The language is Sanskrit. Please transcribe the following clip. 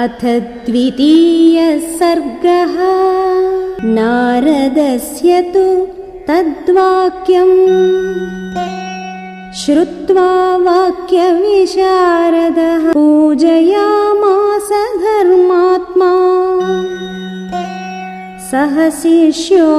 अथ द्वितीयः सर्गः नारदस्य तु तद्वाक्यम्। श्रुत्वा वाक्यविशारदः। पूजयामास धर्मात्मा। सह शिष्यो